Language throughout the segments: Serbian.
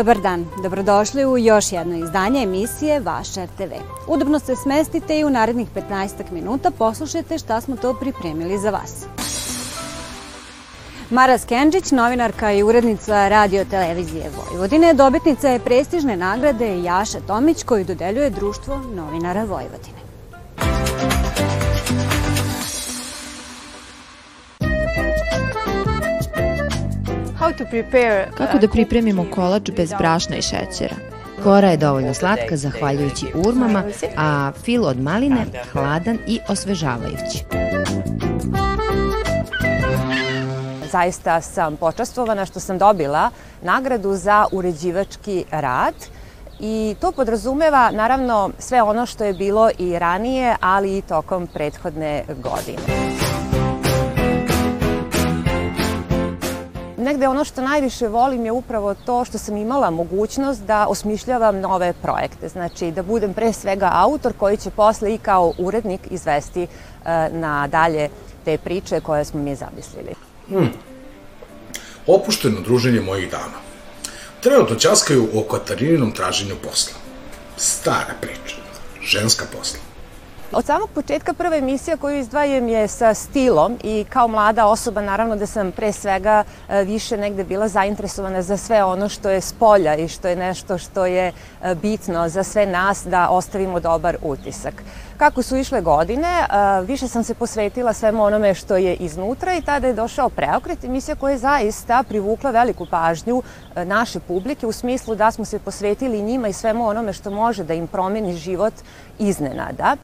Dobar dan, dobrodošli u još jedno izdanje emisije Vaš RTV. Udobno se smestite i u narednih 15 minuta poslušajte šta smo to pripremili za vas. Mara Skenđić, novinarka i urednica radio televizije Vojvodine, dobitnica je prestižne nagrade Jaša Tomić koju dodeljuje Društvo novinara Vojvodine. Kako da pripremimo kolač bez brašna i šećera? Kora je dovoljno slatka zahvaljujući urmama, a fil od maline hladan i osvežavajući. Zaista sam počastvovana što sam dobila nagradu za uređivački rad i to podrazumeva naravno sve ono što je bilo i ranije, ali i tokom prethodne godine. Negde ono što najviše volim je upravo to što sam imala mogućnost da osmišljavam nove projekte. Znači da budem pre svega autor koji će posle i kao urednik izvesti uh, na dalje te priče koje smo mi zamislili. Hmm. Opušteno druženje mojih dama. Trenutno časkaju o Katarininom traženju posla. Stara priča. Ženska posla. Od samog početka prva emisija koju izdvajam je sa stilom i kao mlada osoba naravno da sam pre svega e, više negde bila zainteresovana za sve ono što je s polja i što je nešto što je e, bitno za sve nas da ostavimo dobar utisak. Kako su išle godine, više sam se posvetila svemu onome što je iznutra i tada je došao preokret, emisija koja je zaista privukla veliku pažnju naše publike u smislu da smo se posvetili njima i svemu onome što može da im promeni život iznenada.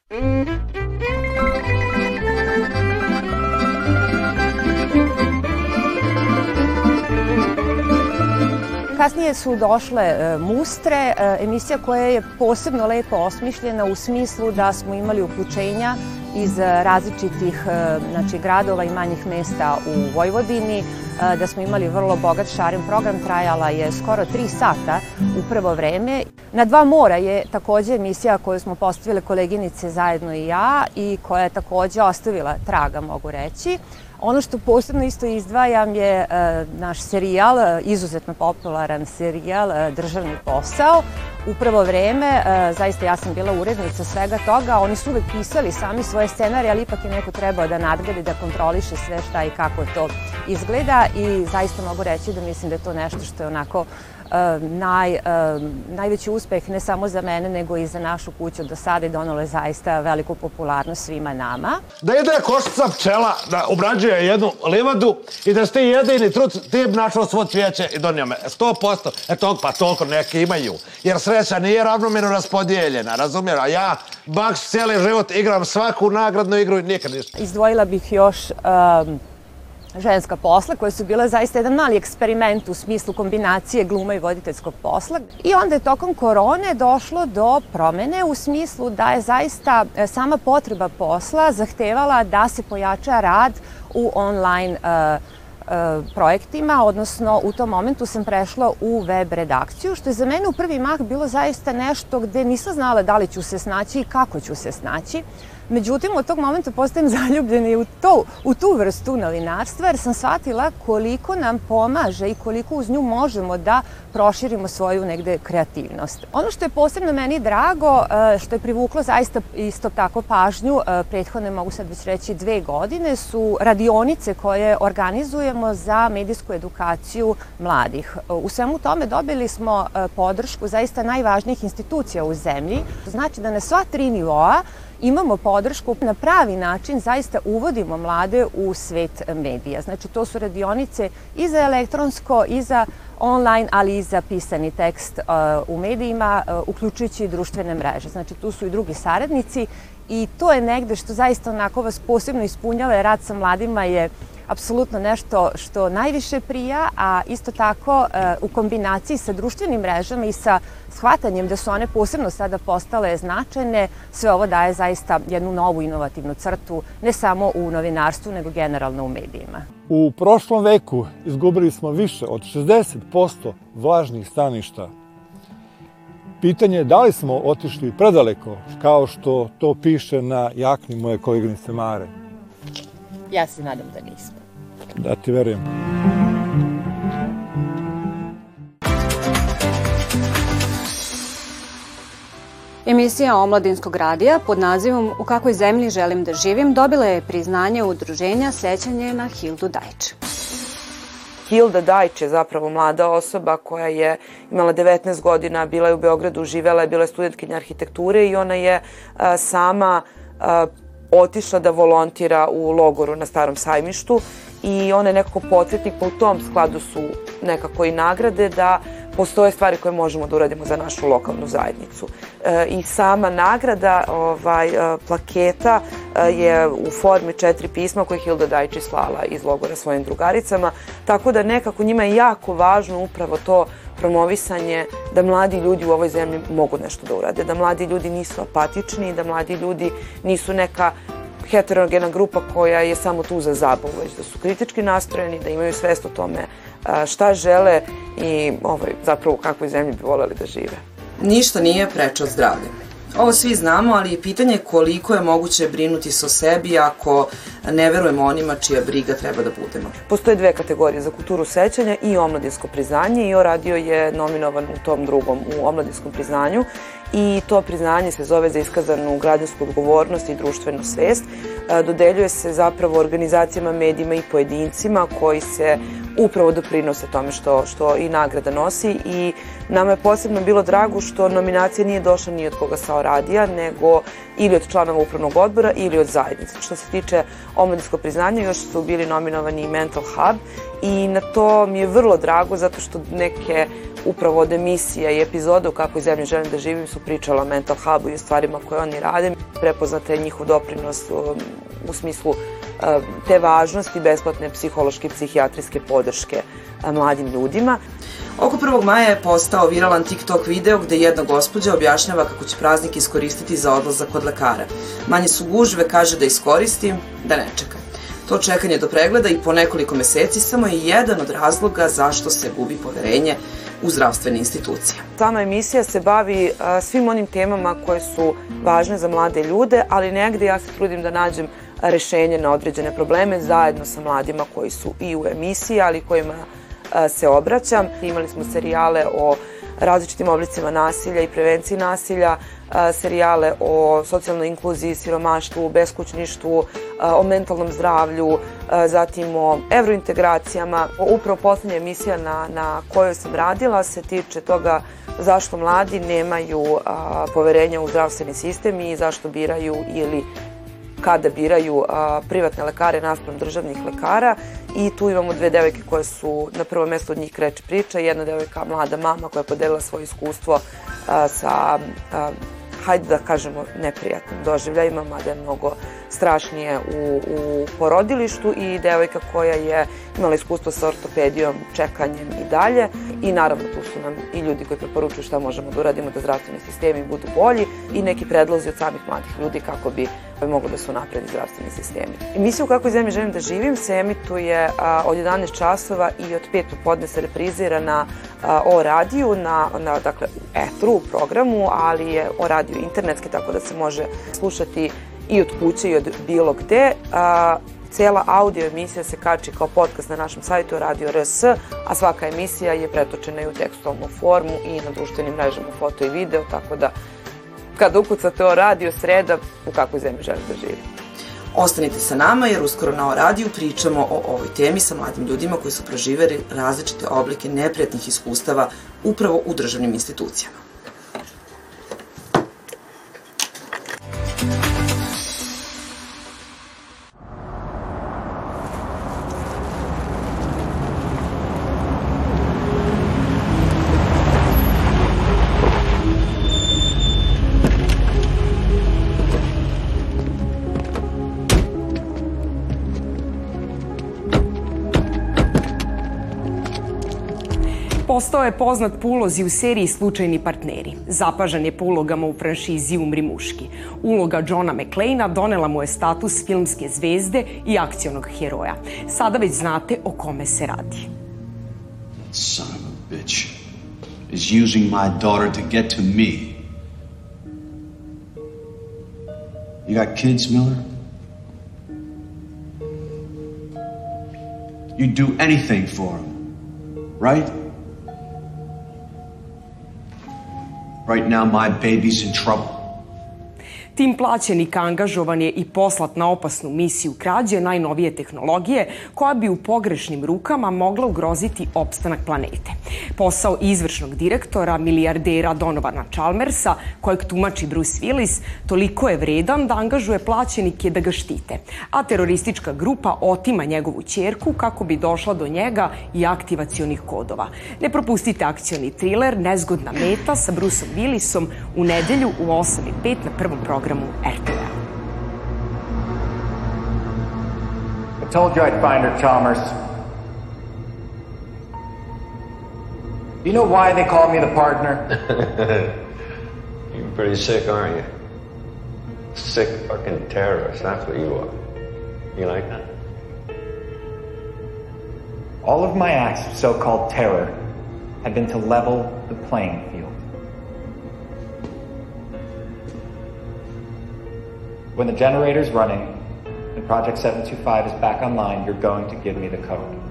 Kasnije su došle e, Mustre, e, emisija koja je posebno lepo osmišljena u smislu da smo imali uključenja iz različitih e, znači, gradova i manjih mesta u Vojvodini, da smo imali vrlo bogat šaren program, trajala je skoro tri sata u prvo vreme. Na dva mora je takođe emisija koju smo postavile koleginice zajedno i ja i koja je takođe ostavila traga, mogu reći. Ono što posebno isto izdvajam je e, naš serijal, e, izuzetno popularan serijal e, Državni posao. U prvo vreme, zaista ja sam bila urednica svega toga, oni su uvek pisali sami svoje scenarije, ali ipak je neko trebao da nadgledi, da kontroliše sve šta i kako to izgleda i zaista mogu reći da mislim da je to nešto što je onako Eh, naj, eh, najveći uspeh ne samo za mene, nego i za našu kuću do sada i donalo je zaista veliku popularnost svima nama. Da ide koštica pčela, da obrađuje jednu livadu i da ste jedini trud, ti bi našao svo cvijeće i donio me. 100%. Eto, pa toliko neki imaju. Jer sreća nije ravnomjerno raspodijeljena, razumijem? A ja baš cijeli život igram svaku nagradnu igru i nikad ništa. Izdvojila bih još um, ženska posla, koje su bile zaista jedan mali eksperiment u smislu kombinacije gluma i voditeljskog posla. I onda je tokom korone došlo do promene u smislu da je zaista e, sama potreba posla zahtevala da se pojača rad u online uh, projektima, odnosno u tom momentu sam prešla u web redakciju, što je za mene u prvi mah bilo zaista nešto gde nisam znala da li ću se snaći i kako ću se snaći. Međutim, od tog momenta postajem zaljubljena i u, to, u tu vrstu novinarstva, jer sam shvatila koliko nam pomaže i koliko uz nju možemo da proširimo svoju negde kreativnost. Ono što je posebno meni drago, e, što je privuklo zaista isto tako pažnju, e, prethodne mogu sad već reći dve godine, su radionice koje organizujemo za medijsku edukaciju mladih. U svemu tome dobili smo e, podršku zaista najvažnijih institucija u zemlji. Znači da na sva tri nivoa imamo podršku na pravi način, zaista uvodimo mlade u svet medija. Znači to su radionice i za elektronsko i za online, ali i za pisani tekst uh, u medijima, uh, uključujući i društvene mreže. Znači tu su i drugi saradnici i to je negde što zaista onako vas posebno ispunjava, rad sa mladima je apsolutno nešto što najviše prija, a isto tako e, u kombinaciji sa društvenim mrežama i sa shvatanjem da su one posebno sada postale značajne, sve ovo daje zaista jednu novu inovativnu crtu, ne samo u novinarstvu, nego generalno u medijima. U prošlom veku izgubili smo više od 60% vlažnih staništa. Pitanje je da li smo otišli predaleko, kao što to piše na jakni moje koleginice Mare. Ja se nadam da nismo. Da ti verujem. Emisija Omladinskog radija pod nazivom U kakvoj zemlji želim da živim dobila je priznanje udruženja Sećanje na Hildu Dajč. Hilda Dajč je zapravo mlada osoba koja je imala 19 godina, bila je u Beogradu, živela je, bila je studentkinja arhitekture i ona je a, sama a, otišla da volontira u logoru na Starom sajmištu i ona je nekako podsjetnik, pa u tom skladu su nekako i nagrade da postoje stvari koje možemo da uradimo za našu lokalnu zajednicu. E, I sama nagrada, ovaj, e, plaketa e, je u formi četiri pisma koje je Hilda Dajči slala iz logora svojim drugaricama, tako da nekako njima je jako važno upravo to promovisanje da mladi ljudi u ovoj zemlji mogu nešto da urade, da mladi ljudi nisu apatični, da mladi ljudi nisu neka heterogena grupa koja je samo tu za zabavu, već da su kritički nastrojeni, da imaju svest o tome šta žele i ovaj, zapravo u kakvoj zemlji bi voleli da žive. Ništa nije preče od zdravlja. Ovo svi znamo, ali je pitanje koliko je moguće brinuti se o sebi ako ne verujemo onima čija briga treba da budemo. Postoje dve kategorije za kulturu sećanja i omladinsko priznanje i o radio je nominovan u tom drugom, u omladinskom priznanju i to priznanje se zove za iskazanu građansku odgovornost i društvenu svest. E, dodeljuje se zapravo organizacijama, medijima i pojedincima koji se upravo doprinose tome što, što i nagrada nosi i nama je posebno bilo drago što nominacija nije došla ni od koga sa Oradija, nego ili od članova upravnog odbora ili od zajednice. Što se tiče omladinskog priznanja, još su bili nominovani i Mental Hub i na to mi je vrlo drago zato što neke upravo od emisija i epizoda u kakvoj zemlji želim da živim su pričala o Mental Hubu i o stvarima koje oni rade. Prepoznate je njihov doprinos u, u smislu te važnosti besplatne psihološke i psihijatrijske podrške mladim ljudima. Oko 1. maja je postao viralan TikTok video gde jedna gospođa objašnjava kako će praznik iskoristiti za odlazak kod lekara. Manje su gužve, kaže da iskoristi, da ne čeka. To čekanje do pregleda i po nekoliko meseci samo je jedan od razloga zašto se gubi poverenje u zdravstvene institucije. Sama emisija se bavi a, svim onim temama koje su važne za mlade ljude, ali negde ja se trudim da nađem rešenje na određene probleme zajedno sa mladima koji su i u emisiji, ali kojima se obraćam. Imali smo serijale o različitim oblicima nasilja i prevenciji nasilja, serijale o socijalnoj inkluziji, siromaštvu, beskućništvu, o mentalnom zdravlju, zatim o evrointegracijama. Upravo poslednja emisija na, na kojoj sam radila se tiče toga zašto mladi nemaju poverenja u zdravstveni sistem i zašto biraju ili kada biraju privatne lekare naspram državnih lekara i tu imamo dve devojke koje su na prvo mesto od njih kreće priča, jedna devojka mlada mama koja je podelila svoje iskustvo sa hajde da kažemo, neprijatnim doživljajima, mada je mnogo strašnije u, u porodilištu i devojka koja je imala iskustvo sa ortopedijom, čekanjem i dalje. I naravno tu su nam i ljudi koji preporučuju šta možemo da uradimo da zdravstveni sistemi budu bolji i neki predlozi od samih mladih ljudi kako bi moglo da su napredi zdravstveni sistemi. Emisija u kakvoj zemlji želim da živim se emituje a, od 11 časova i od 5 popodne se reprizira na a, o radiju, na, na dakle, etru, u programu, ali je o radiju internetski, tako da se može slušati i od kuće i od bilo gde. A, Cela audio emisija se kači kao podcast na našem sajtu Radio RS, a svaka emisija je pretočena i u tekstualnu formu i na društvenim mrežama foto i video, tako da kad ukucate o radio sreda, u kakvoj zemlji želim da živim. Ostanite sa nama jer uskoro na o pričamo o ovoj temi sa mladim ljudima koji su proživeri različite oblike neprijatnih iskustava upravo u državnim institucijama. Postao je poznat po ulozi u seriji Slučajni partneri. Zapažan je po ulogama u franšizi Umri muški. Uloga Johna McClaina donela mu je status filmske zvezde i akcionog heroja. Sada već znate o kome se radi. Son of a bitch is using my daughter to get to me. You got kids, Miller? You'd do anything for them, right? Right now, my baby's in trouble. Tim plaćenika angažovan je i poslat na opasnu misiju krađe najnovije tehnologije koja bi u pogrešnim rukama mogla ugroziti opstanak planete. Posao izvršnog direktora, milijardera Donovana Chalmersa, kojeg tumači Bruce Willis, toliko je vredan da angažuje plaćenike da ga štite, a teroristička grupa otima njegovu čerku kako bi došla do njega i aktivacionih kodova. Ne propustite akcioni thriller Nezgodna meta sa Bruceom Willisom u nedelju u 8.05 na prvom programu RTV-a. I told you I'd find her, Chalmers. You know why they call me the partner? You're pretty sick, aren't you? Sick fucking terrorist, that's what you are. You like that? All of my acts of so-called terror have been to level the playing field. When the generator's running and Project 725 is back online, you're going to give me the code.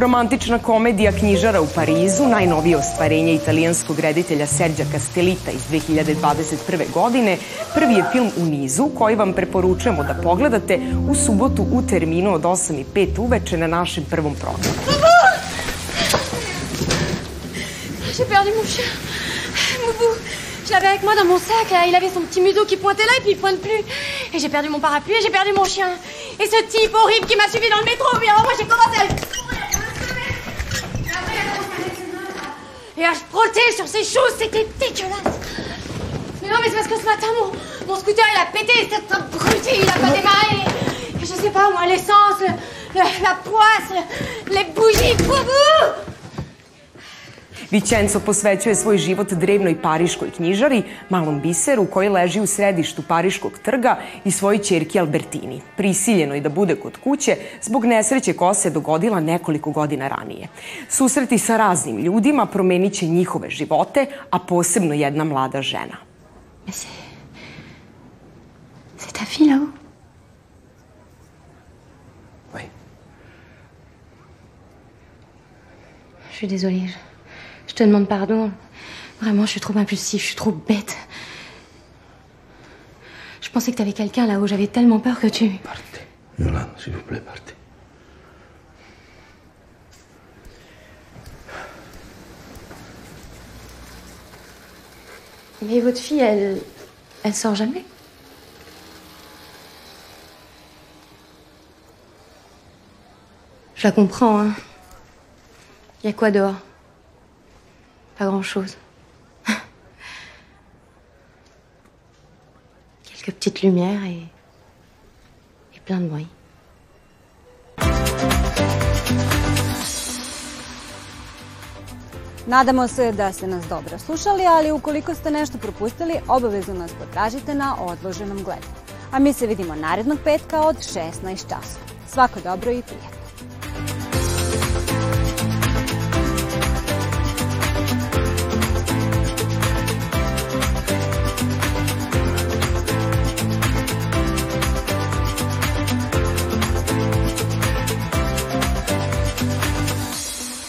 Romantična komedija Knjižara u Parizu, najnovije ostvarenje italijanskog reditelja Serđa Castellita iz 2021. godine, prvi je film u nizu koji vam preporučujemo da pogledate u subotu u terminu od 8 i 5 uveče na našem prvom programu. J'ai perdu mon chien. Moubou. Je l'avais avec moi dans mon sac. Il avait son petit museau qui pointait là et puis il pointe plus. Et j'ai perdu mon parapluie et j'ai perdu mon chien. Et ce type horrible qui m'a suivi dans le métro. Mais alors moi j'ai commencé à Et à frotter sur ses choses. C'était dégueulasse. Mais non mais c'est parce que ce matin mon, scooter il a pété. C'était abruti. Il a pas démarré. Et je sais pas moi l'essence, le- le- la poisse, le- les bougies. Boubou Vicenzo posvećuje svoj život drevnoj pariškoj knjižari, malom biseru koji leži u središtu pariškog trga i svojoj čerki Albertini, prisiljenoj da bude kod kuće zbog nesreće koja se dogodila nekoliko godina ranije. Susreti sa raznim ljudima promenit će njihove živote, a posebno jedna mlada žena. Mais c'est. C'est ta fille là-haut Oui. Je suis désolée. Je te demande pardon. Vraiment, je suis trop impulsive, je suis trop bête. Je pensais que t'avais quelqu'un là-haut. J'avais tellement peur que tu. Yolande, s'il vous plaît, partez. Mais votre fille, elle. Elle sort jamais? Je la comprends, hein. Y a quoi dehors? Pas grand-chose. Quelques petites lumières et. et plein de bruit. Nadamo se da ste nas dobro slušali, ali ukoliko ste nešto propustili, obavezno nas potražite na odloženom gledanju. A mi se vidimo narednog petka od 16 časova. Svako dobro i prijatno.